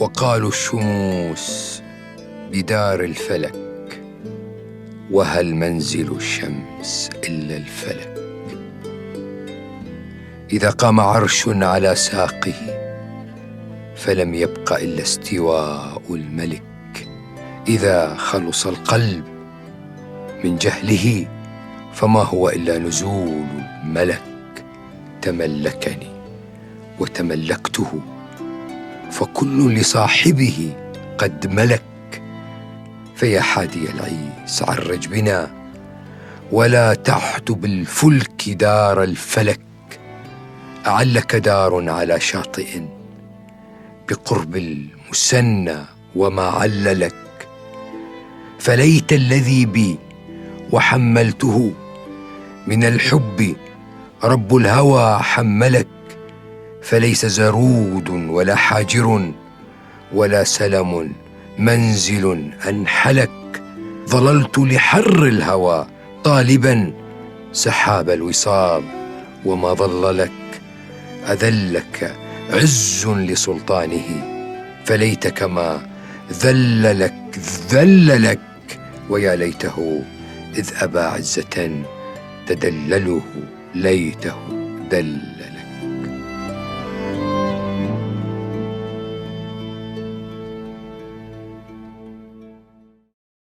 وقالوا الشموس بدار الفلك وهل منزل الشمس إلا الفلك؟ إذا قام عرش على ساقه فلم يبق إلا استواء الملك. إذا خلص القلب من جهله فما هو إلا نزول الملك تملكني وتملكته فكل لصاحبه قد ملك فيا حادي العيس عرج بنا ولا تحت بالفلك دار الفلك أعلك دار على شاطئ بقرب المسنى وما عللك فليت الذي بي وحملته من الحب. رب الهوى حملك فليس زرود ولا حاجر ولا سلم منزل أنحلك. ظللت لحر الهوى طالبا سحاب الوصاب وما ظل لك أذلك عز لسلطانه. فليتك ما ذل لك ذل لك ويا ليته إذ أبى عزة تدلله ليته دل